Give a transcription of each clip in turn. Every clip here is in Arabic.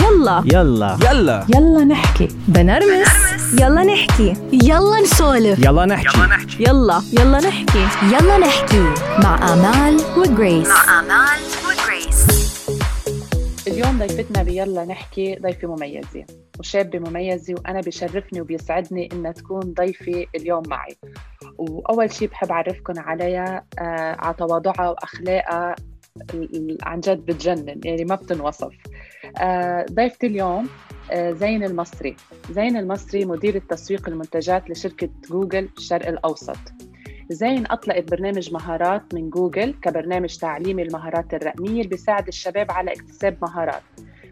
يلا. يلا. يلا. يلا نحكي. بنرمس. يلا نحكي. يلا نسولف. يلا نحكي. يلا يلا. نحكي. يلا نحكي. مع آمال وجريس. آمال وجريس. اليوم ضيفتنا بيلا نحكي ضيفة مميزة. وشابة مميزة وأنا بشرفني وبيسعدني إنها تكون ضيفة اليوم معي. وأول شيء بحب أعرفكم عليها آه على تواضعها وأخلاقها عن جد بتجنن. يعني ما بتنوصف. آه ضيفتي اليوم آه زين المصري. زين المصري مدير التسويق المنتجات لشركة جوجل الشرق الأوسط. زين أطلقت برنامج مهارات من جوجل كبرنامج تعليمي المهارات الرقمية اللي بيساعد الشباب على اكتساب مهارات.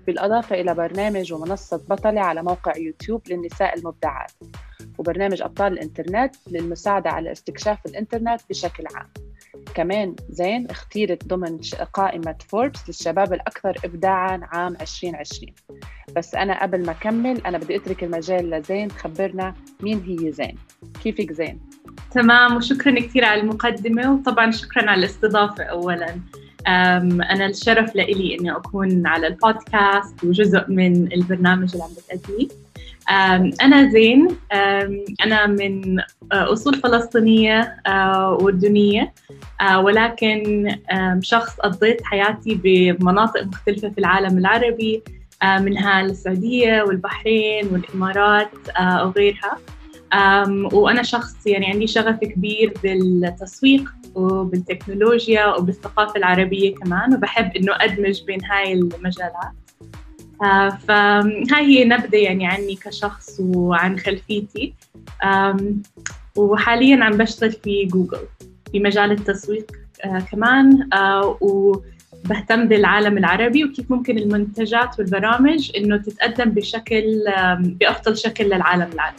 بالإضافة إلى برنامج ومنصة بطلة على موقع يوتيوب للنساء المبدعات. وبرنامج أبطال الإنترنت للمساعدة على استكشاف الإنترنت بشكل عام. كمان زين اختيرت ضمن قائمة فوربس للشباب الأكثر إبداعاً عام 2020 بس أنا قبل ما أكمل أنا بدي أترك المجال لزين تخبرنا مين هي زين. كيفك زين؟ تمام وشكرا كثير على المقدمة وطبعا شكرا على الاستضافة أولا. أنا الشرف لإلي إني أكون على البودكاست وجزء من البرنامج اللي عم بتأديه أنا زين. أنا من أه، أصول فلسطينية أه، أردنية أه، ولكن شخص قضيت حياتي بمناطق مختلفة في العالم العربي منها السعودية والبحرين والإمارات وغيرها. وأنا شخص يعني عندي شغف كبير بالتسويق وبالتكنولوجيا وبالثقافة العربية كمان وبحب إنه أدمج بين هاي المجالات. آه، فهاي هي نبذة يعني عني كشخص وعن خلفيتي. وحاليا عم بشتغل في جوجل في مجال التسويق آه، كمان آه، وبهتم بالعالم العربي وكيف ممكن المنتجات والبرامج إنه تتقدم بشكل آم، بأفضل شكل للعالم العربي.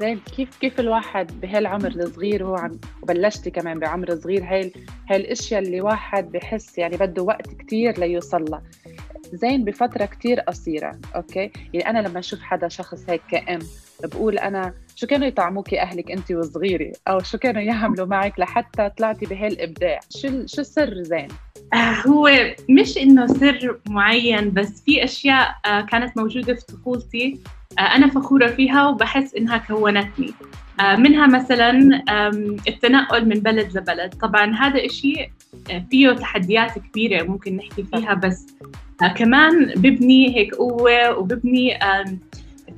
زين كيف كيف الواحد بهالعمر الصغير وهو عم وبلشتي كمان بعمر صغير هاي الأشياء اللي واحد بحس يعني بده وقت كتير ليوصل لها. زين بفترة كتير قصيرة أوكي؟ يعني أنا لما أشوف حدا شخص هيك كأم بقول أنا شو كانوا يطعموكي أهلك أنت وصغيرة؟ أو شو كانوا يعملوا معك لحتى طلعتي بهالابداع شو شو السر زين؟ آه، هو مش إنه سر معين بس في أشياء آه، كانت موجودة في طفولتي آه، أنا فخورة فيها وبحس إنها كونتني. منها مثلا التنقل من بلد لبلد. طبعا هذا إشي فيه تحديات كبيرة ممكن نحكي فيها بس كمان ببني هيك قوة وببني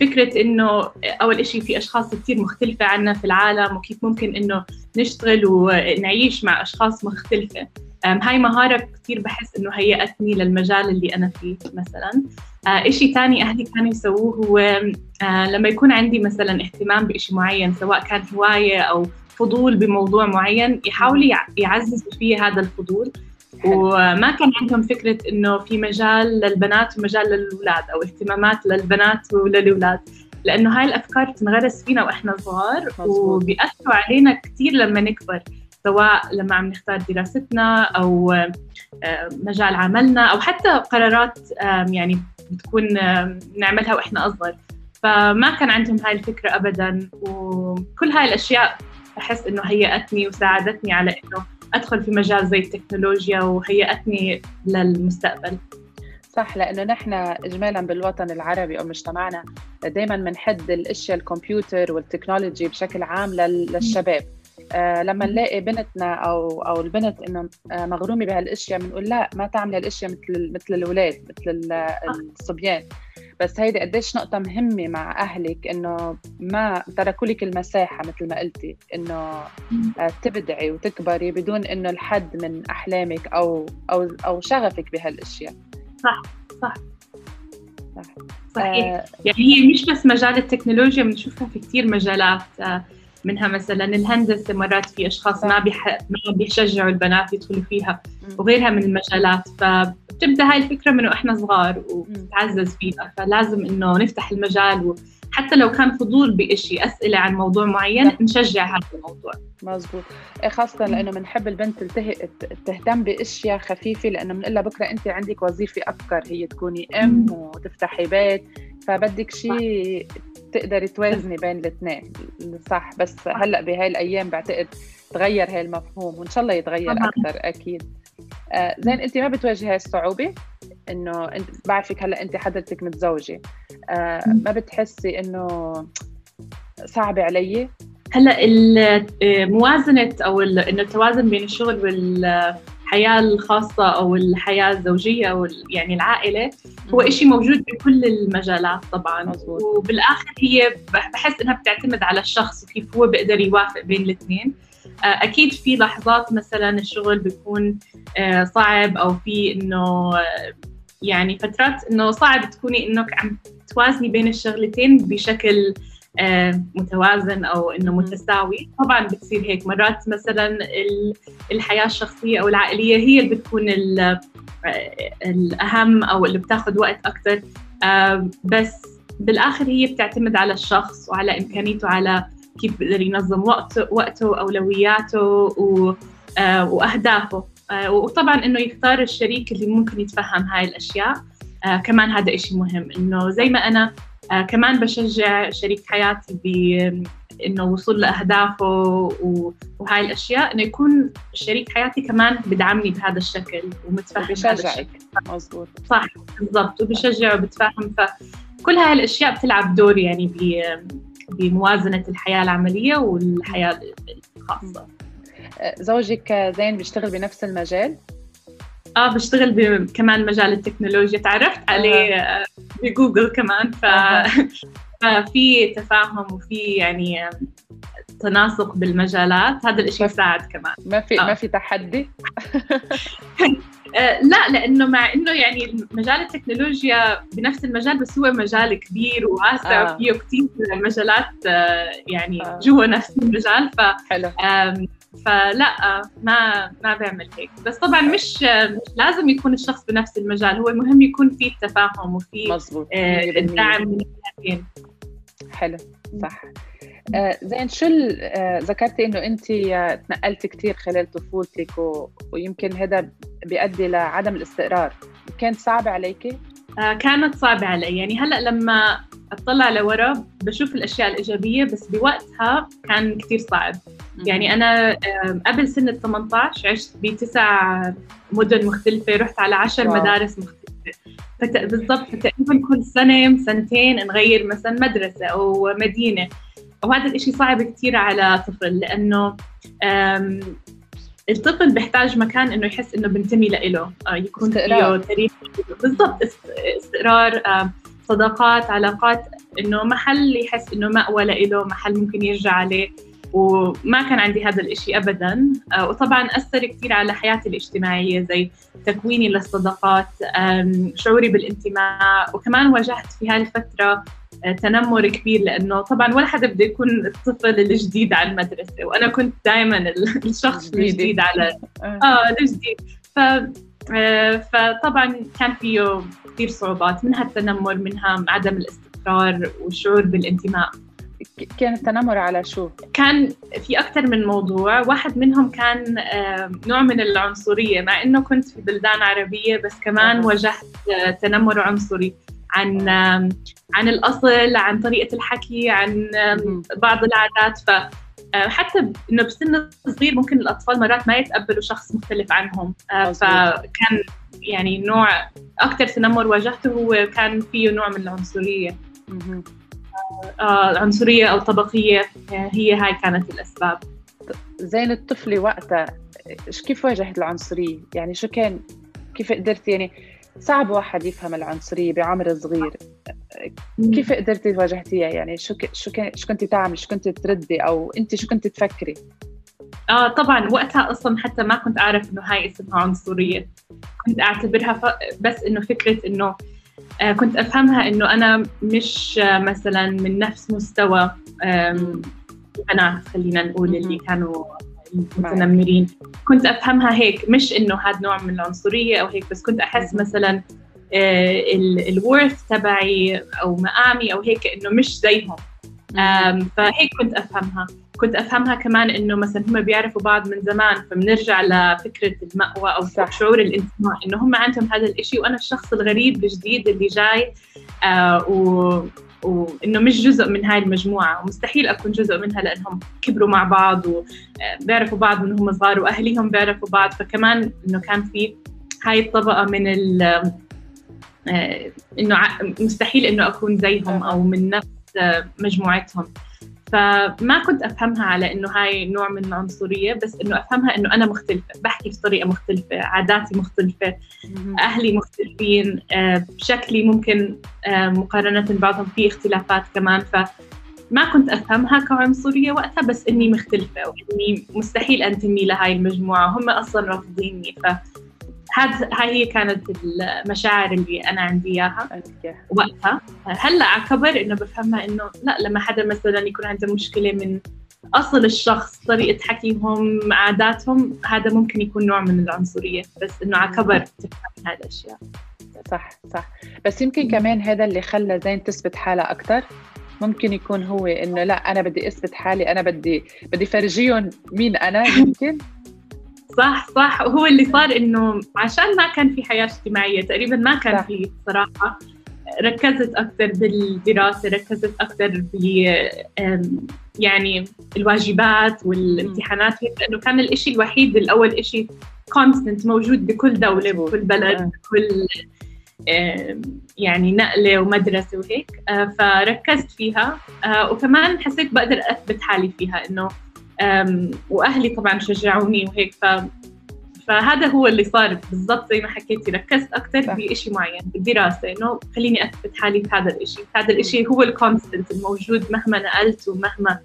فكرة إنه أول إشي في أشخاص كتير مختلفة عنا في العالم وكيف ممكن إنه نشتغل ونعيش مع أشخاص مختلفة. هاي مهارة كتير بحس إنه هيأتني للمجال اللي أنا فيه مثلا. إشي تاني أهلي كانوا يسووه هو لما يكون عندي مثلا اهتمام بإشي معين سواء كان هواية أو فضول بموضوع معين يحاولوا يع- يعززوا فيه هذا الفضول. وما كان عندهم فكرة إنه في مجال للبنات ومجال للأولاد أو اهتمامات للبنات وللأولاد لأنه هاي الأفكار تنغرس فينا وإحنا صغار مظبوط. وبيأثروا علينا كتير لما نكبر سواء لما عم نختار دراستنا أو آه، مجال عملنا أو حتى قرارات يعني بتكون نعملها وإحنا أصغر فما كان عندهم هاي الفكرة أبدا وكل هاي الأشياء بحس إنه هيأتني وساعدتني على إنه أدخل في مجال زي التكنولوجيا وهيأتني للمستقبل. صح لأنه نحن اجمالا بالوطن العربي أو مجتمعنا دائما بنحد الأشياء الكمبيوتر والتكنولوجي بشكل عام لل- للشباب. آه لما نلاقي بنتنا أو أو البنت إنه آه مغرومة بهالأشياء بنقول لا ما تعملي هالأشياء مثل مثل الأولاد مثل ال- الصبيان. بس هيدي قديش نقطة مهمة مع أهلك إنه ما تركوا لك المساحة مثل ما قلتي إنه آه، تبدعي وتكبري بدون إنه الحد من أحلامك أو أو أو شغفك بهالأشياء. صحيح. آه، يعني هي مش بس مجال التكنولوجيا بنشوفها في كتير مجالات. آه، منها مثلا الهندسة مرات في أشخاص ما بيح... ما بيشجعوا البنات يدخلوا فيها. وغيرها من المجالات فبتبدأ هاي الفكرة من وإحنا صغار وبتتعزز فينا فلازم إنه نفتح المجال وحتى لو كان فضول بإشي أسئلة عن موضوع معين صح. نشجع هذا الموضوع. مزبوط. إيه خاصة لأنه بنحب البنت تلته... ت- تهتم بأشياء خفيفة لأنه بنقول لها بكرة أنت عندك وظيفة أكثر هي تكوني أم وتفتحي بيت فبدك شيء تقدري توازني بين الاثنين. صح بس هلأ بهاي الأيام بعتقد تغير هاي المفهوم وإن شاء الله يتغير طبعاً. أكثر أكيد. آه زين أنت ما بتواجهي هاي الصعوبة إنه أنت بعرفك هلأ انت حضرتك متزوجة. آه ما بتحسي إنه صعبة علي؟ هلأ ال- موازنة أو إنه التوازن بين الشغل والحياة الخاصة أو الحياة الزوجية أو يعني العائلة هو إشي موجود بكل المجالات طبعا. مزبوط. وبالآخر هي بح- بحس إنها بتعتمد على الشخص وكيف هو بيقدر يوافق بين الاثنين. آه، أكيد في لحظات مثلا الشغل بيكون آه، صعب أو في إنه آه، يعني فترات إنه صعب تكوني إنك عم توازني بين الشغلتين بشكل آه، متوازن أو إنه. متساوي. طبعا بتصير هيك مرات مثلا ال- الحياة الشخصية أو العائلية هي اللي بتكون آه، الأهم أو اللي بتاخذ وقت أكثر بس بالآخر هي بتعتمد على الشخص وعلى إمكانيته على كيف بيقدر ينظم وقته وقته أولوياته و- آه، وأهدافه. آه، وطبعا إنه يختار الشريك اللي ممكن يتفهم هاي الأشياء. آه، كمان هذا إشي مهم. إنه زي ما أنا آه، كمان بشجع شريك حياتي بانه وصول لأهدافه وهاي الأشياء إنه يكون شريك حياتي كمان بدعمني بهذا الشكل ومتفهم هذا الشكل. بشجعك مزبوط صح بالضبط وبشجع وبتفهم فكل هاي الأشياء بتلعب دور يعني ب- بموازنة الحياة العملية والحياة الخاصة. آه، زوجك زين بيشتغل بنفس المجال؟ آه بشتغل كمان مجال التكنولوجيا تعرفت عليه آه، بجوجل كمان ف... ففي تفاهم وفي يعني آه، تناسق بالمجالات هذا الإشي بس- يساعد كمان ما في آه. ما في تحدي آه، لا لأنه مع إنه يعني مجال التكنولوجيا بنفس المجال بس هو مجال كبير وواسع آه. وفيه كثير مجالات آه، يعني آه. جوا نفس المجال ف حلو فلا ما ما بعمل هيك. بس طبعا مش لازم يكون الشخص بنفس المجال هو المهم يكون في التفاهم وفي آه، 100%. الدعم من الجهتين حلو صح. آه زين شو آه ذكرتي إنه انت تنقلتي كثير خلال طفولتك و... ويمكن هذا بيؤدي لعدم الاستقرار؟ كانت صعبة عليكي؟ آه، كانت صعبة علي. يعني هلأ لما أطلع لورا بشوف الأشياء الإيجابية بس بوقتها كان كثير صعب. يعني أنا آم، قبل سنه 18 عشت بتسع مدن مختلفة رحت على عشر واو. مدارس مختلفة. فت... بالضبط فتقريبا كل سنة سنتين نغير مثلا مدرسة أو مدينة. وهذا الإشي صعب كثير على طفل لأنه آم، الطفل بيحتاج مكان إنه يحس إنه بنتمي له يكون فيه. تاريخ. بالضبط است- استقرار آم، صداقات علاقات إنه محل يحس إنه مأوى له محل ممكن يرجع عليه. وما كان عندي هذا الإشي أبدا. آه، وطبعا أثر كثير على حياتي الاجتماعية زي تكويني للصداقات شعوري بالانتماء. وكمان واجهت في هذه الفترة آه، تنمر كبير لأنه طبعا ولا حدا بده يكون الطفل الجديد على المدرسة. وأنا كنت دائما الشخص. الجديد على آه. آه الجديد. ف آه، فطبعا كان فيه كثير صعوبات منها التنمر منها عدم الاستقرار والشعور بالانتماء كان التنمر على شو؟ كان في أكثر من موضوع واحد منهم كان آه، نوع من العنصرية مع أنه كنت في بلدان عربية بس كمان. واجهت آه، تنمر عنصري عن عن الأصل عن طريقة الحكي عن. بعض العادات ف آه، حتى ب- إنه بسن صغير ممكن الأطفال مرات ما يتقبلوا شخص مختلف عنهم آه،. فكان يعني نوع أكثر تنمر واجهته هو كان فيه نوع من العنصرية مهم. آه، عنصرية أو طبقية آه، هي هاي كانت الأسباب زين الطفلة وقتها كيف واجهت العنصرية؟ يعني شو كان كيف قدرتي يعني صعب واحد يفهم العنصرية بعمر صغير كيف قدرتي واجهتيها؟ يعني شو ك... شو كان شو كنتي تعملي؟ شو كنتي تردي؟ أو أنت شو كنتي تفكري؟ آه طبعا وقتها أصلا حتى ما كنت أعرف إنه هاي اسمها عنصرية. كنت أعتبرها ف... بس إنه فكرة إنه آه كنت أفهمها إنه أنا مش آه مثلا من نفس مستوى البنات خلينا نقول اللي. كانوا متنمرين. كنت أفهمها هيك مش إنه هذا نوع من العنصرية أو هيك بس كنت أحس. مثلا الورث تبعي أو مقامي أو هيك إنه مش زيهم. فهيك كنت أفهمها. كنت أفهمها كمان إنه مثلا هم بيعرفوا بعض من زمان فبنرجع لفكرة المأوى أو صح. شعور الانتماء إنه هم عندهم هذا الإشي وأنا الشخص الغريب الجديد اللي جاي آه و وإنه مش جزء من هاي المجموعة. ومستحيل أكون جزء منها لأنهم كبروا مع بعض وبيعرفوا بعض من هم صغار وأهليهم بيعرفوا بعض. فكمان إنه كان في هاي الطبقة من آه، إنه ع- مستحيل إنه أكون زيهم أو من نفس آه، مجموعتهم. فما كنت أفهمها على إنه هاي نوع من العنصرية بس إنه أفهمها إنه أنا مختلفة بحكي بطريقة مختلفة عاداتي مختلفة أهلي مختلفين آه، شكلي ممكن آه، مقارنة ببعضهم في اختلافات كمان. ف ما كنت أفهمها كعنصرية وقتها بس إني مختلفة وإني مستحيل أنتمي لهاي المجموعة هم أصلا رافضيني. ف هاد هاي هي كانت المشاعر اللي أنا عندي إياها. أوكي. وقتها. هلأ على كبر إنه بفهمها إنه لا لما حدا مثلا يكون عنده مشكلة من أصل الشخص طريقة حكيهم عاداتهم هذا ممكن يكون نوع من العنصرية. بس إنه على كبر تفهم هاي الأشياء. صح صح. بس يمكن كمان هذا اللي خلى زين تثبت حالها أكتر. ممكن يكون هو إنه لا أنا بدي أثبت حالي أنا بدي بدي فرجيهم مين أنا يمكن. صح صح وهو اللي صار إنه عشان ما كان في حياة اجتماعية تقريبا ما كان. في صراحة ركزت أكثر بالدراسة ركزت أكثر ب يعني الواجبات والامتحانات هيك لأنه كان الإشي الوحيد الأول إشي كونستنت موجود بكل دولة. بكل بلد آه. بكل يعني نقلة ومدرسة وهيك آه، فركزت فيها آه، وكمان حسيت بقدر أثبت حالي فيها إنه وأهلي طبعا شجعوني وهيك ف فهذا هو اللي صار بالضبط زي ما حكيتي ركزت أكثر. بشيء معين بالدراسة إنه خليني أثبت حالي في هذا الشيء هذا الشيء هو الكونستنت الموجود مهما نقلت ومهما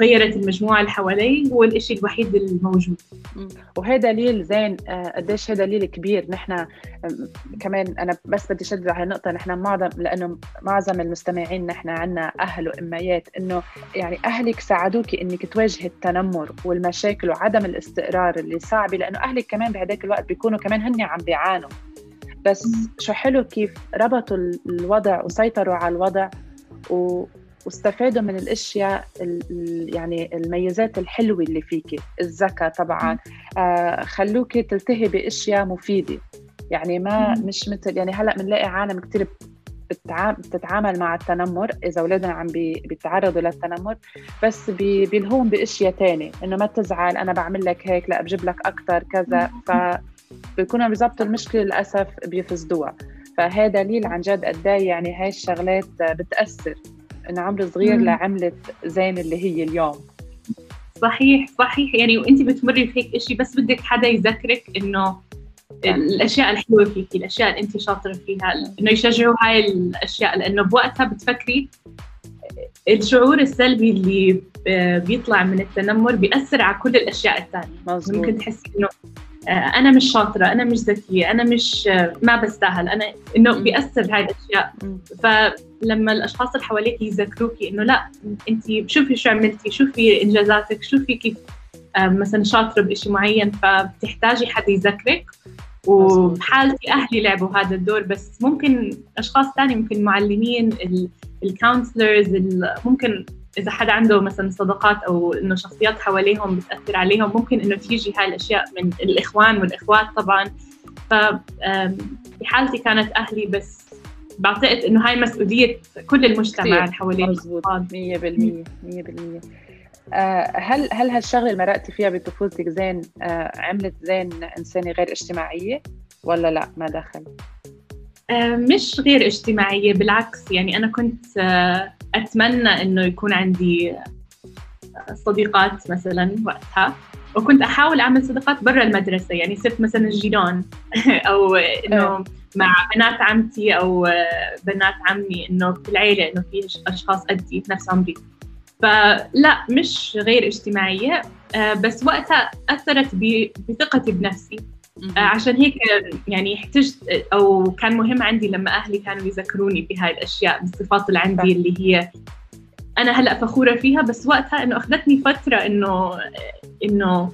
غيرت المجموعة اللي حوالي هو الشيء الوحيد الموجود وهي دليل زين آه، قديش هي دليل كبير. نحن كمان أنا بس بدي اشدد على النقطه نحن معظم لأنه معظم المستمعين نحن عنا أهل وأميات إنه يعني أهلك ساعدوك إنك تواجهي التنمر والمشاكل وعدم الاستقرار اللي صعبه لأنه أهلك كمان بهداك الوقت بيكونوا كمان هن عم بيعانوا. بس شو حلو كيف ربطوا ال- الوضع وسيطروا على الوضع و واستفادوا من الأشياء ال- ال- يعني الميزات الحلوة اللي فيكي الذكاء طبعا. آه خلوكي تلتهي بأشياء مفيدة. يعني ما. مش مثل يعني هلأ بنلاقي عالم كثير بتتعامل مع التنمر إذا أولادنا عم بي- بيتعرضوا للتنمر بس بي- بيلهون بأشياء تانية. إنه ما تزعل أنا بعمل لك هيك لأ بجيب لك أكثر كذا. ف بيكونوا بيظبطوا المشكلة للأسف بيفسدوها. فهذا دليل عن جد قد إيه يعني هاي الشغلات بتأثر. انه عمر صغير مم. لعملت زين اللي هي اليوم. صحيح صحيح. يعني وانت بتمري في هيك شيء بس بدك حدا يذكرك إنه الأشياء الحلوة فيكي الأشياء اللي انت شاطرة فيها إنه يشجعوا هاي الأشياء. لأنه بوقتها بتفكري الشعور السلبي اللي آه، بيطلع من التنمر بيأثر على كل الأشياء الثانية. ممكن تحسي إنه أنا مش شاطرة أنا مش ذكية أنا مش آه، ما بستاهل أنا إنه مم. بيأثر هاي الأشياء. فلما الأشخاص اللي حواليك يذكروكي إنه لا انت شوفي شو عملتي شوفي إنجازاتك شوفي كيف آه، مثلا شاطرة بشيء معين فبتحتاجي حدا يذكرك وبحالتي أهلي لعبوا هذا الدور بس ممكن أشخاص ثانية ممكن معلمين الكونسلرز ممكن إذا حدا عنده مثلا صداقات أو إنه شخصيات حواليهم بتأثر عليهم ممكن إنه تيجي هاي الاشياء من الإخوان والإخوات طبعا ف بحالتي كانت أهلي بس بعتقد إنه هاي مسؤولية كل المجتمع. اللي حوالين مزبوط الأطفال. 100% 100% آه، هل هل هالشغلة اللي مرقتي فيها بطفولتك زين آه، عملت زين إنسانة غير اجتماعية ولا لا ما دخل؟ آه، مش غير اجتماعية بالعكس يعني أنا كنت أتمنى إنه يكون عندي صديقات مثلا وقتها. وكنت أحاول أعمل صداقات برا المدرسة يعني صرت مثلا جيران. أو إنه مع بنات عمتي آه، بنات عمي إنه في العيلة إنه في أشخاص قدي نفس عمري. فلا مش غير اجتماعية. آه، بس وقتها أثرت ب- بثقتي بنفسي. عشان هيك يعني احتجت أو كان مهم عندي لما أهلي كانوا يذكروني بهاي الأشياء بالصفات اللي عندي. اللي هي أنا هلأ فخورة فيها بس وقتها إنه أخذتني فترة إنه إنه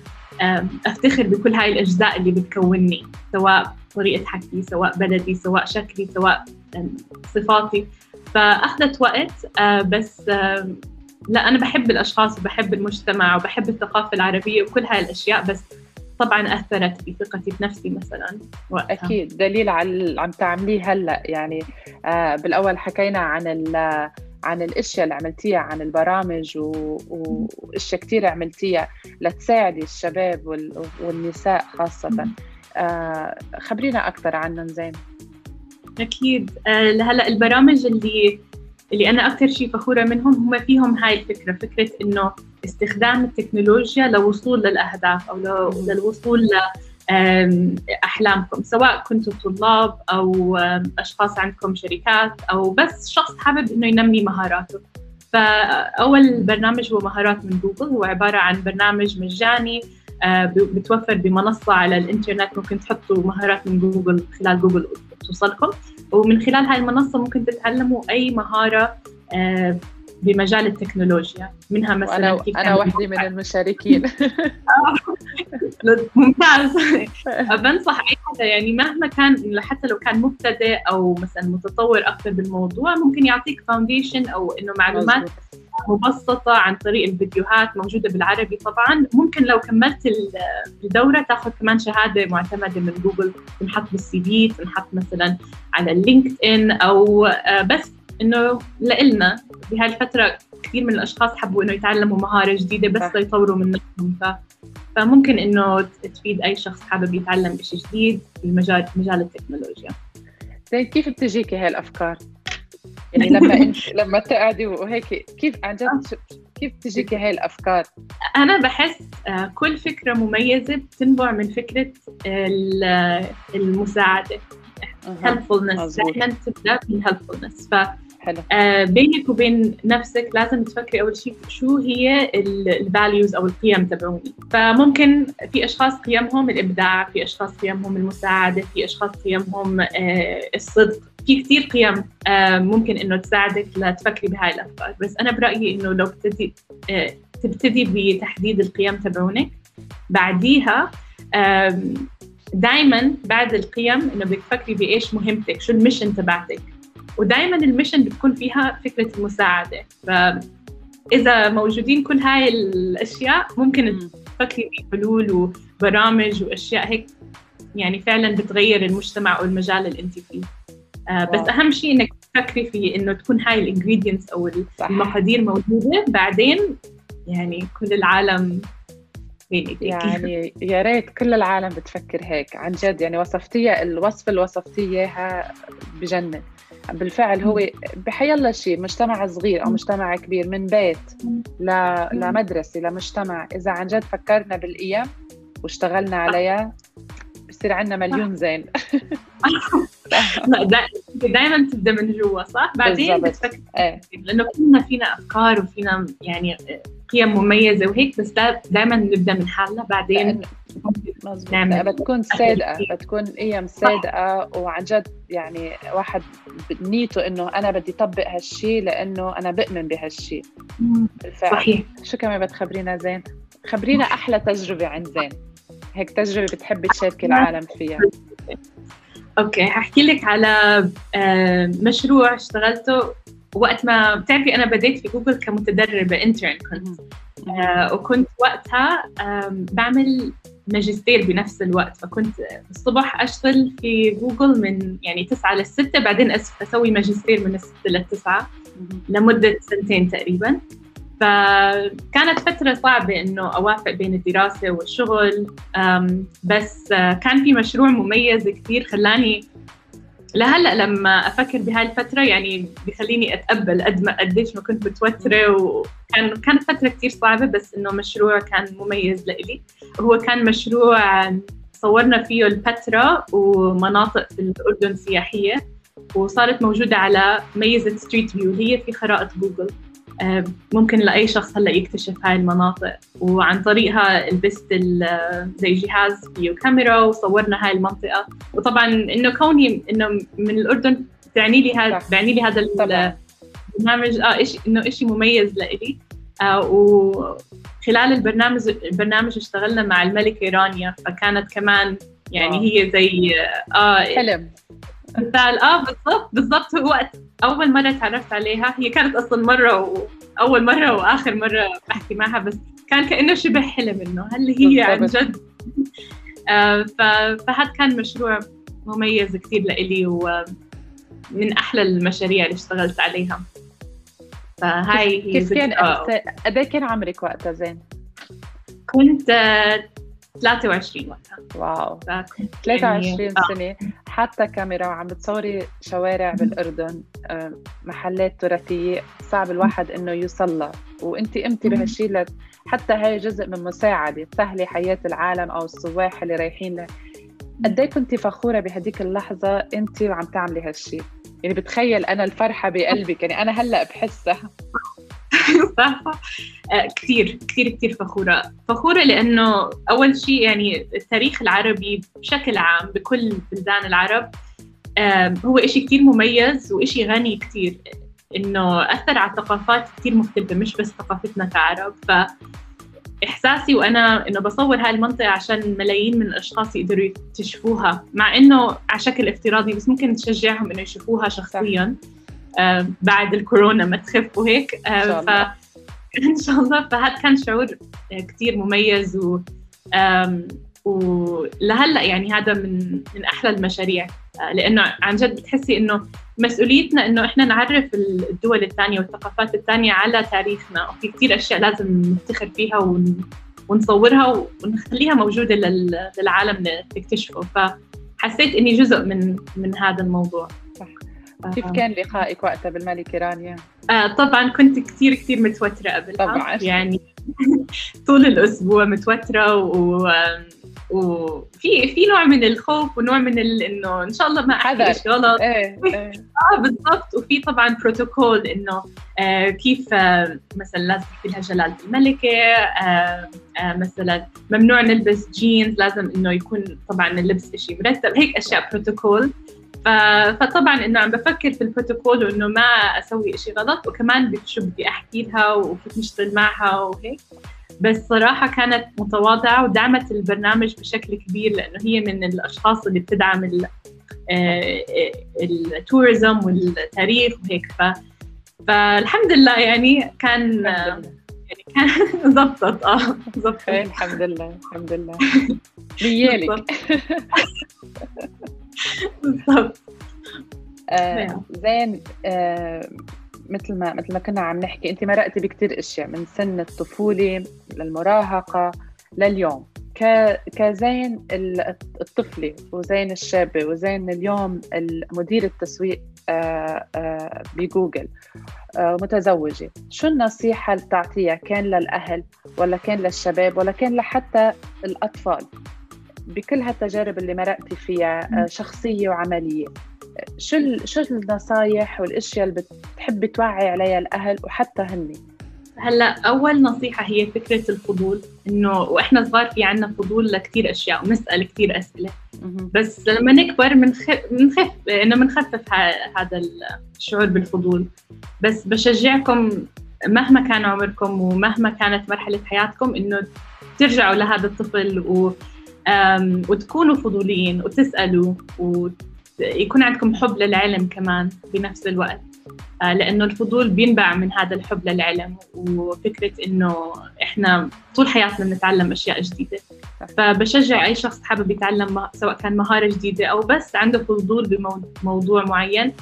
أفتخر بكل هاي الأجزاء اللي بتكونني سواء طريقة حكي سواء بلدي سواء شكلي سواء صفاتي فأخذت وقت آه، بس لأ أنا بحب الأشخاص وبحب المجتمع وبحب الثقافة العربية وكل هاي الأشياء بس طبعا أثرت بثقتي بنفسي مثلا. وقتها. أكيد. دليل على اللي عم تعمليه هلأ. يعني آه بالأول حكينا عن ال- عن الأشياء اللي عملتيها عن البرامج و- و- وأشياء كثير عملتيها لتساعدي الشباب وال- والنساء خاصة. آه خبرينا أكثر عنهم زين. أكيد. آه، هلا البرامج اللي اللي أنا أكثر شيء فخورة منهم هم فيهم هاي الفكرة فكرة إنه استخدام التكنولوجيا لوصول للأهداف أو لو- للوصول ل أحلامكم سواء كنتوا طلاب أو أشخاص عندكم شركات أو بس شخص حابب إنه ينمي مهاراته. فأول برنامج هو مهارات من جوجل هو عبارة عن برنامج مجاني آه، بتوفر بمنصة على الإنترنت ممكن تحطوا مهارات من جوجل خلال جوجل. توصلكم. ومن خلال هاي المنصة ممكن تتعلموا أي مهارة آه، بمجال التكنولوجيا. منها مثلا وأنا كيف أنا وحده من المشاركين. ممتاز. بنصح أي حدا يعني مهما كان حتى لو كان مبتدئ أو مثلا متطور أكثر بالموضوع ممكن يعطيك foundation أو إنه معلومات مظبوط. مبسطة عن طريق الفيديوهات موجودة بالعربي طبعا ممكن لو كملت ال- الدورة تاخذ كمان شهادة معتمدة من جوجل تنحط بال CV تنحط مثلا على ال LinkedIn أو آه، بس إنه لإلنا بهاي الفترة كثير من الأشخاص حبوا إنه يتعلموا مهارة جديدة بس. ليطوروا من نفسهم ف... فممكن إنه تفيد أي شخص حابب يتعلم شيء جديد بمجال مجال التكنولوجيا زين كيف بتجيكي هاي الأفكار؟ يعني لما انت لما تقعدي وهيك كيف عن جد كيف بتجيكي هاي الأفكار؟ أنا بحس آه، كل فكرة مميزة بتنبع من فكرة ال- المساعدة أها، helpfulness مزبوط. دائما تبدأ بالhelpfulness حلو فبينك وبين نفسك لازم تفكري أول شيء شو هي الفاليوز أو القيم تبعوني فممكن في أشخاص قيمهم الإبداع في أشخاص قيمهم المساعدة في أشخاص قيمهم آه، الصدق في كثير قيم آه، ممكن إنه تساعدك لتفكري بهاي الأفكار. بس أنا برأيي إنه لو بتبتدي آه، تبتدي بتحديد القيم تبعونك بعديها دائما بعد القيم إنه بدك تفكري بإيش مهمتك شو ال mission تبعتك. ودائما ال mission بتكون فيها فكرة المساعدة. فاذا موجودين كل هاي الأشياء ممكن مم. تفكري بحلول وبرامج وأشياء هيك يعني فعلا بتغير المجتمع أو المجال اللي أنت فيه. بس wow. أهم شيء إنك تفكري في إنه تكون هاي ال ingredients أو المقادير موجودة. بعدين يعني كل العالم يعني يا ريت كل العالم بتفكر هيك. عن جد يعني وصفتيها الوصف اللي وصفتيه إياها بجنن. بالفعل هو بحيلا شيء مجتمع صغير أو مجتمع كبير من بيت ل... لمدرسه لمجتمع إذا عن جد فكرنا بالقيم واشتغلنا عليها بصير عندنا مليون زين. دائما تبدأ من جوا صح؟ بعدين. بتفكر إيه. لأنه كلنا فينا أفكار وفينا يعني قيم مميزة وهيك بس دائما نبدأ من حالنا بعدين مزبوط نعمل. بتكون صادقة شيء. بتكون قيم صادقة وعن جد يعني واحد نيته إنه أنا بدي اطبق هالشيء لأنه أنا بؤمن بهالشيء بالفعل صحيح. شو كمان بتخبرينا زين؟ خبرينا أحلى تجربة عند زين. هيك تجربة بتحبي تشاركي العالم فيها. Okay هحكي لك على آه، مشروع اشتغلته وقت ما بتعرفي أنا بديت في جوجل كمتدربة intern كنت. آه، وكنت وقتها بعمل ماجستير بنفس الوقت فكنت الصبح أشتغل في جوجل من يعني 9 للستة بعدين أس- أسوي ماجستير من الستة للتسعة لمدة سنتين تقريبا. فكانت فترة صعبة إنه أوافق بين الدراسة والشغل بس آه، كان في مشروع مميز كثير خلاني لهلأ لما أفكر بهاي الفترة يعني بخليني أتقبل قد ما قديش ما كنت متوترة وكان كانت فترة كثير صعبة بس إنه مشروع كان مميز لإلي. هو كان مشروع صورنا فيه البتراء ومناطق في الأردن سياحيه وصارت موجودة على ميزة Street View هي في خرائط جوجل ممكن لأي شخص هلأ يكتشف هاي المناطق. وعن طريقها لبست ال- زي جهاز فيه كاميرا وصورنا هاي المنطقة. وطبعا إنه كوني إنه من الأردن تعني لي هذا. بيعني لي هذا البرنامج. آه إشي إنه شيء مميز لإلي. آه وخلال البرنامج البرنامج اشتغلنا مع الملكه رانيا فكانت كمان يعني. هي زي آه حلم مثال آه بالضبط بالضبط هو وقت أول مرة تعرفت عليها هي كانت أصلا مرة واول مرة وآخر مرة بحكي معها بس كان كأنه شبه حلم إنه هل هي عن. جد آه فهذا كان مشروع مميز كثير لإلي ومن أحلى المشاريع اللي اشتغلت عليها فهاي هي كيف كان. قد إيه كان عمرك وقتها زين؟ كنت 23 وقتها. واو. فكنت 23 يعني- سنة حاطة كاميرا وعم بتصوري شوارع بالأردن آه، محلات تراثية صعب الواحد إنه يوصل لها. وأنت قمتي. بهالشيء لت- حتى هاي جزء من مساعدة تسهلي حياة العالم أو السواح اللي رايحين له. قد إيه كنتي فخورة بهديك اللحظة أنت وعم تعملي هالشيء يعني بتخيل أنا الفرحة بقلبك يعني أنا هلأ بحسها. صح آه، كثير كثير كثير فخورة. فخورة لأنه أول شيء يعني التاريخ العربي بشكل عام بكل بلدان العرب هو إشي كثير مميز وإشي غني كثير إنه أثر على ثقافات كثير مختلفة مش بس ثقافتنا كعرب. ف إحساسي وأنا إنه بصور هاي المنطقة عشان ملايين من الأشخاص يقدروا يكتشفوها مع إنه على شكل افتراضي بس ممكن تشجعهم إنه يشوفوها شخصيا. آم، بعد الكورونا ما تخف وهيك آم، إن شاء الله. إن شاء الله. فهذا كان شعور كثير مميز و ولهلا يعني هذا من من أحلى المشاريع. آه، لأنه عن جد بتحسي إنه مسؤوليتنا إنه إحنا نعرف الدول الثانية والثقافات الثانية على تاريخنا. وفي كثير أشياء لازم نفتخر فيها ون ونصورها ونخليها موجودة لل- للعالم تكتشفه فحسيت إني جزء من من هذا الموضوع. صح. آه، كيف كان لقائك وقتها بالملكة رانيا؟ آه طبعا كنت كثير كثير متوترة قبلها طبعاً. يعني طول الأسبوع متوترة و وفي في نوع من الخوف ونوع من ال... إنه إن شاء الله ما. أحكي شيء غلط إيه إيه آه بالضبط وفي طبعا بروتوكول إنه آه كيف آه مثلا لازم تحكي لها جلالة الملكة آه آه مثلا ممنوع نلبس جينز لازم إنه يكون طبعا اللبس شيء مرتب هيك أشياء بروتوكول. فطبعا إنه عم بفكر في البروتوكول وإنه ما أسوي شيء غلط وكمان شو بدي أحكي لها وكيف نشتغل معها وهيك. بس صراحة كانت متواضعة ودعمت البرنامج بشكل كبير لأنه هي من الأشخاص اللي بتدعم ال- آه، التوريزم والتاريخ وهيك. ف فالحمد لله يعني كان زبطت آه زبطت الحمد لله الحمد لله. نيالك بالضبط. آه نعم. زين آه مثل ما مثل ما كنا عم نحكي أنت مرقتي بكتير أشياء من سن الطفولة للمراهقة لليوم. كزين ال- الطفلة وزين الشابة وزين اليوم مدير التسويق بجوجل. آه متزوجة. شو النصيحة اللي بتعطيها؟ كان للأهل ولا كان للشباب ولا كان لحتى الأطفال؟ بكل هالتجارب اللي مرقتي فيها آه، شخصية وعملية. شو شو النصايح والأشياء اللي بتحبي توعي عليها الأهل وحتى هن هلا أول نصيحة هي فكرة الفضول إنه وإحنا صغار في عنا فضول لكثير أشياء ونسأل كثير أسئلة. بس لما نكبر بنخف بنخف إنه بنخفف هذا الشعور بالفضول. بس بشجعكم مهما كان عمركم ومهما كانت مرحلة حياتكم إنه ترجعوا لهذا الطفل و وتكونوا فضوليين وتسألوا ويكون عندكم حب للعلم كمان بنفس الوقت. آه، لأنه الفضول بينبع من هذا الحب للعلم وفكرة إنه إحنا طول حياتنا بنتعلم أشياء جديدة. فبشجع أي شخص حابب يتعلم سواء كان مهارة جديدة أو بس عنده فضول بموضوع معين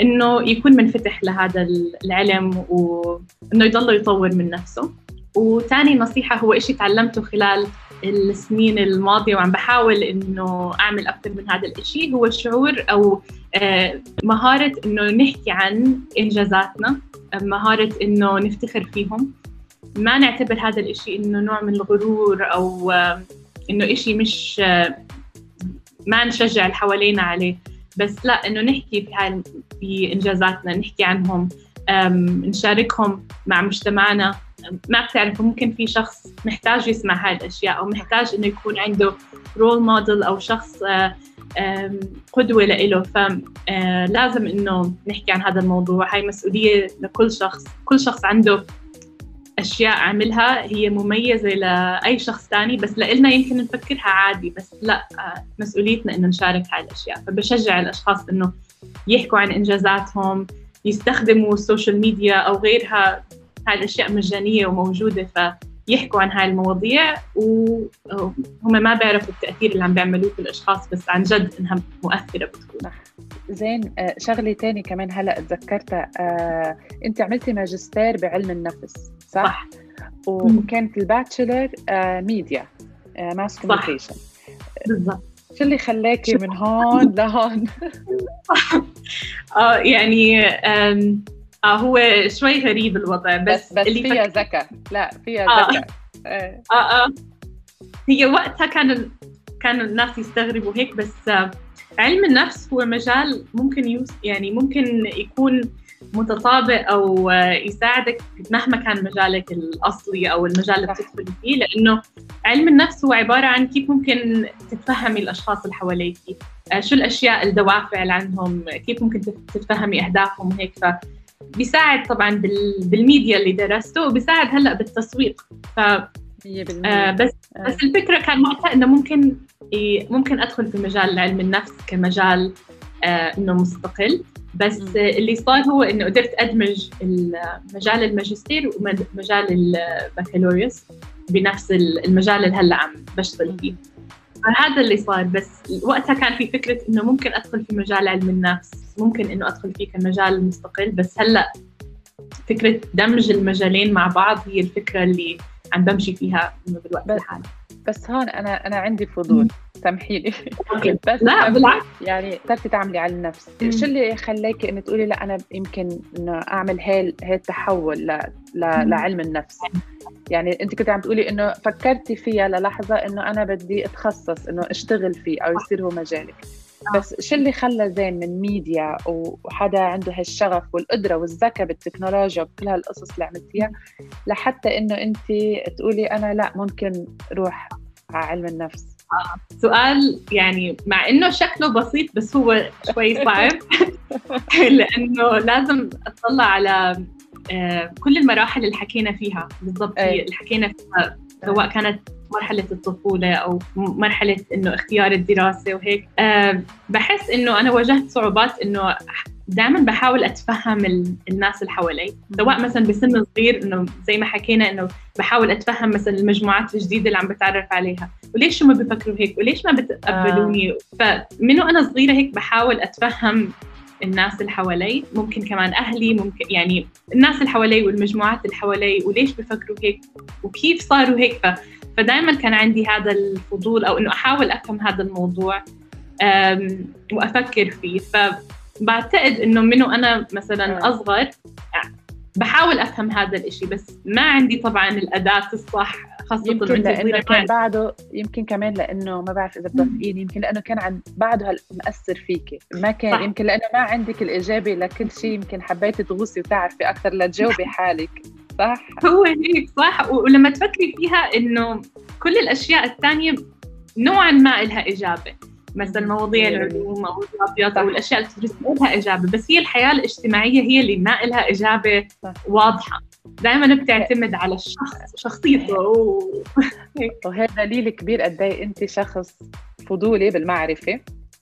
إنه يكون منفتح لهذا العلم وإنه يضل يطور من نفسه. وثاني نصيحة هو إشي تعلمته خلال السنين الماضية وعم بحاول إنه أعمل أكثر من هذا الإشي هو الشعور أو آه، مهارة إنه نحكي عن إنجازاتنا آه، مهارة إنه نفتخر فيهم. ما نعتبر هذا الإشي إنه نوع من الغرور أو آه، إنه إشي مش ما نشجع اللي حوالينا عليه. بس لا إنه نحكي في هاي في إنجازاتنا نحكي عنهم. نشاركهم مع مجتمعنا. ما بتعرفوا ممكن في شخص محتاج يسمع هاي الاشياء أو محتاج إنه يكون عنده رول موديل أو شخص آم، قدوة لإله. فلازم إنه نحكي عن هذا الموضوع. هاي مسؤولية لكل شخص. كل شخص عنده أشياء عملها هي مميزة لأي شخص تاني بس لإلنا يمكن نفكرها عادي. بس لا آه، مسؤوليتنا إنه نشارك هاي الأشياء. فبشجع الأشخاص إنه يحكوا عن إنجازاتهم يستخدموا ال social media أو غيرها هاي الاشياء مجانية وموجودة فيحكوا عن هاي المواضيع وهم ما بيعرفوا التأثير اللي عم بيعملوه في الأشخاص بس عن جد إنها مؤثرة بتكون. زين آه، شغلة تاني كمان هلا تذكرتها آه، أنت عملتي ماجستير بعلم النفس صح, صح. وكانت ال bachelor آه، media mass صح. communication بالضبط. شو اللي خلاكي من هون لهون؟ آه يعني آه هو شوي غريب الوضع بس, بس بس اللي فيها فك- ذكاء. لا فيها آه. ذكاء. إيه. آه آه. هي وقتها كان كانوا الناس يستغربوا هيك بس آه، علم النفس هو مجال ممكن يوس يعني ممكن يكون متطابق أو يساعدك مهما كان مجالك الأصلي أو المجال اللي. بتدخلي فيه لأنه علم النفس هو عبارة عن كيف ممكن تتفهمي الأشخاص اللي حواليك آه، شو الأشياء الدوافع اللي عندهم كيف ممكن تت- تتفهمي أهدافهم وهيك ف بيساعد طبعا بال- بالميديا اللي درسته وبيساعد هلأ بالتسويق ف 100% آه بس آه. بس الفكرة كان وقتها إنه ممكن ممكن أدخل في مجال علم النفس كمجال آه إنه مستقل بس اللي صار هو إنه قدرت أدمج ال- مجال الماجستير ومجال البكالوريوس بنفس ال- المجال اللي هلأ عم بشتغل فيه. فهذا اللي صار. بس وقتها كان في فكرة إنه ممكن أدخل في مجال علم النفس. ممكن إنه أدخل فيه كمجال مستقل. بس هلأ فكرة دمج المجالين مع بعض هي الفكرة اللي عم بمشي فيها إنه بالوقت الحالي. بس هون أنا أنا عندي فضول. سامحي لي okay. بس لا بالعكس. يعني قدرتي تعملي علم النفس. شو اللي خلاكي انه تقولي لا أنا يمكن إنه أعمل هاي هاي التحول ل... ل... لعلم النفس. يعني أنت كنت عم تقولي إنه فكرتي فيها للحظة إنه أنا بدي أتخصص إنه أشتغل فيه أو يصير هو مجالك. بس شو اللي خلى زين من ميديا وحدا عنده هالشغف والقدرة والذكاء بالتكنولوجيا وكل هالقصص اللي عملتيها لحتى إنه انت تقولي أنا لا ممكن أروح على علم النفس؟ سؤال يعني مع إنه شكله بسيط بس هو شوي صعب. لأنه لازم أطلع على آه، كل المراحل اللي حكينا فيها بالضبط أي. اللي حكينا فيها سواء كانت مرحلة الطفولة أو مرحلة إنه اختيار الدراسة وهيك. أه بحس إنه أنا واجهت صعوبات إنه دائما بحاول أتفهم ال- الناس اللي حوالي. سواء مثلا بسن صغير إنه زي ما حكينا إنه بحاول أتفهم مثلا المجموعات الجديدة اللي عم بتعرف عليها. وليش هم بيفكروا هيك؟ وليش ما بتقبلوني؟ فمن وأنا صغيرة هيك بحاول أتفهم الناس اللي حوالي. ممكن كمان أهلي ممكن يعني الناس اللي حوالي والمجموعات اللي حوالي وليش بفكروا هيك وكيف صاروا هيك. ف... فدائما كان عندي هذا الفضول أو إنه أحاول أفهم هذا الموضوع وأفكر فيه فبعتقد إنه منه أنا مثلا. أصغر بحاول أفهم هذا الإشي بس ما عندي طبعا الأداة الصح خاصة يمكن لأنه كان. بعده يمكن كمان لأنه ما بعرف إذا بتوافقيني يمكن لأنه كان عن بعده مأثر فيكي ما كان صح. يمكن لأنه ما عندك الإجابة لكل شيء يمكن حبيتي تغوصي وتعرفي أكثر لتجاوبي حالك صح؟ هو هيك صح. ولما تفكري فيها إنه كل الأشياء الثانية نوعا ما لها إجابة. مثلا مواضيع مية العلوم أو الرياضيات. أو الاشياء اللي بتدرس لها إجابة بس هي الحياة الاجتماعية هي اللي ما لها إجابة صح. واضحة. دائما بتعتمد على الشخص شخصيته. و... وهذا دليل كبير قد إيه أنت شخص فضولي بالمعرفة.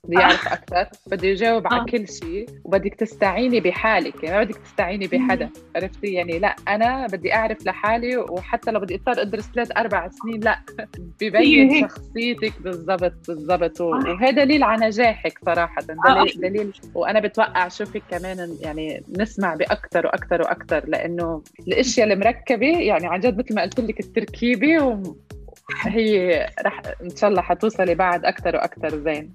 بده يعرف أكثر بده يجاوب على آه. كل شيء وبدك تستعيني بحالك يعني ما بدك تستعيني بحدا عرفتي يعني لا أنا بدي أعرف لحالي وحتى لو بدي أضطر أدرس ثلاث أربع سنين لا ببين هيك. شخصيتك بالضبط بالضبط. وهذا دليل على نجاحك صراحة آه. دليل, دليل وأنا بتوقع شوفك كمان يعني نسمع بأكثر وأكثر وأكثر لأنه الأشياء المركبة يعني عن جد مثل ما قلت لك التركيبة و... هي رح إن شاء الله حتوصلي بعد أكثر وأكثر زين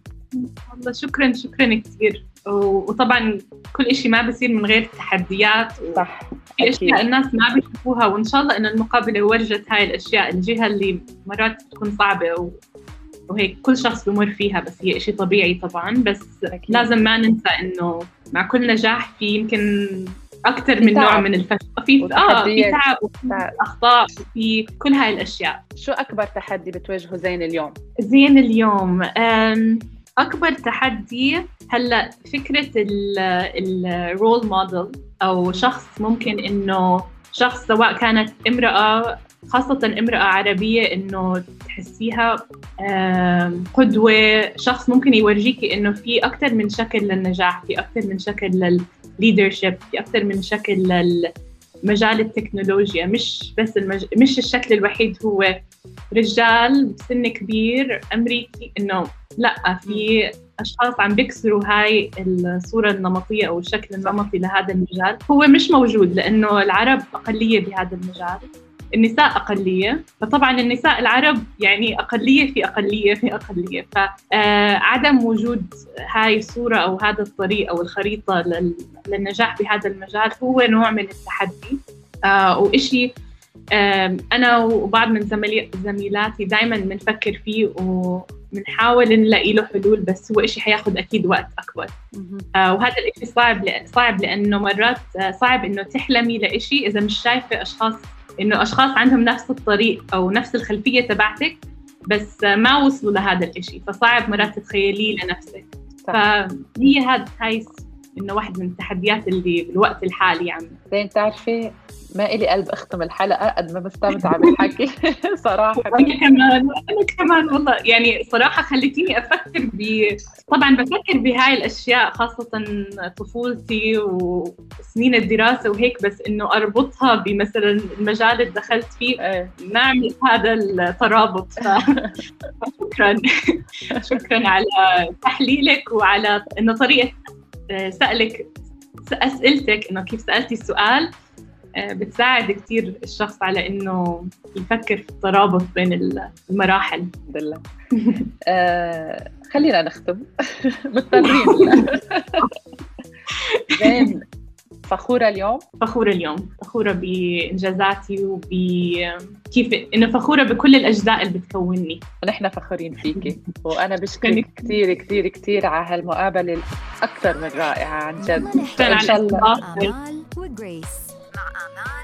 والله شكرا شكرا كثير. وطبعا كل شيء ما بصير من غير تحديات. صح في أشياء. الناس ما بيشوفوها وإن شاء الله انه المقابلة ورجت هاي الأشياء الجهة اللي مرات بتكون صعبة و... وهيك كل شخص بمر فيها بس هي شيء طبيعي طبعا بس أكيد. لازم ما ننسى إنه مع كل نجاح في يمكن أكثر من نوع. من الفشل في آه في. تعب وفي. أخطاء وفي كل هاي الأشياء شو أكبر تحدي بتواجهه زين اليوم زين اليوم أم، أكبر تحدي هلأ فكرة الرول موديل أو شخص ممكن إنه شخص سواء كانت امرأة خاصة امرأة عربية إنه تحسيها قدوة. شخص ممكن يورجيكي إنه في أكثر من شكل للنجاح في أكثر من شكل للليدرشيب في أكثر من شكل للمجال التكنولوجيا مش بس المج... مش الشكل الوحيد هو رجال بسن كبير أمريكي إنه لا في أشخاص عم بيكسروا هاي الصورة النمطية أو الشكل النمطي لهذا المجال. هو مش موجود لأنه العرب أقلية بهذا المجال. النساء أقلية فطبعا النساء العرب يعني أقلية في أقلية في أقلية فعدم وجود هاي الصورة أو هذا الطريق أو الخريطة للنجاح بهذا المجال هو نوع من التحدي. آه وإشي أنا وبعض من زميلاتي دائما بنفكر فيه وبنحاول نلاقي له حلول بس هو إشي حياخد أكيد وقت أكبر. آه وهذا الإشي صعب صعب لأنه مرات آه، صعب إنه تحلمي لإشي إذا مش شايفة أشخاص إنه أشخاص عندهم نفس الطريق أو نفس الخلفية تبعتك بس ما وصلوا لهذا الإشي فصعب مرات تتخيليه لنفسك. فهي هاي إنه واحد من التحديات اللي بالوقت الحالي عم زين بتعرفي ما إلي قلب أختم الحلقة قد ما بستمتع بالحكي صراحة. أنا كمان أنا كمان والله. يعني صراحة خليتيني أفكر ب طبعا بفكر بهاي الأشياء خاصة طفولتي وسنين الدراسة وهيك بس إنه أربطها بمثلا المجال اللي دخلت فيه. إيه. نعمل هذا الترابط. شكرا. شكرا على تحليلك وعلى إنه طريقة سألك أسئلتك إنه كيف سألتي السؤال آه، بتساعد كثير الشخص على إنه يفكر في الترابط بين المراحل. الحمد لله. آه خلينا نختم. مضطرين. زين. فخورة اليوم؟ فخورة اليوم. فخورة بإنجازاتي وبكيف إنه فخورة بكل الأجزاء اللي بتكونني. ونحن فخورين فيكي وأنا بشكرك كثير كثير كثير على هالمقابلة الأكثر من رائعة عن جد. إن شاء الله. وجريس. مع آمال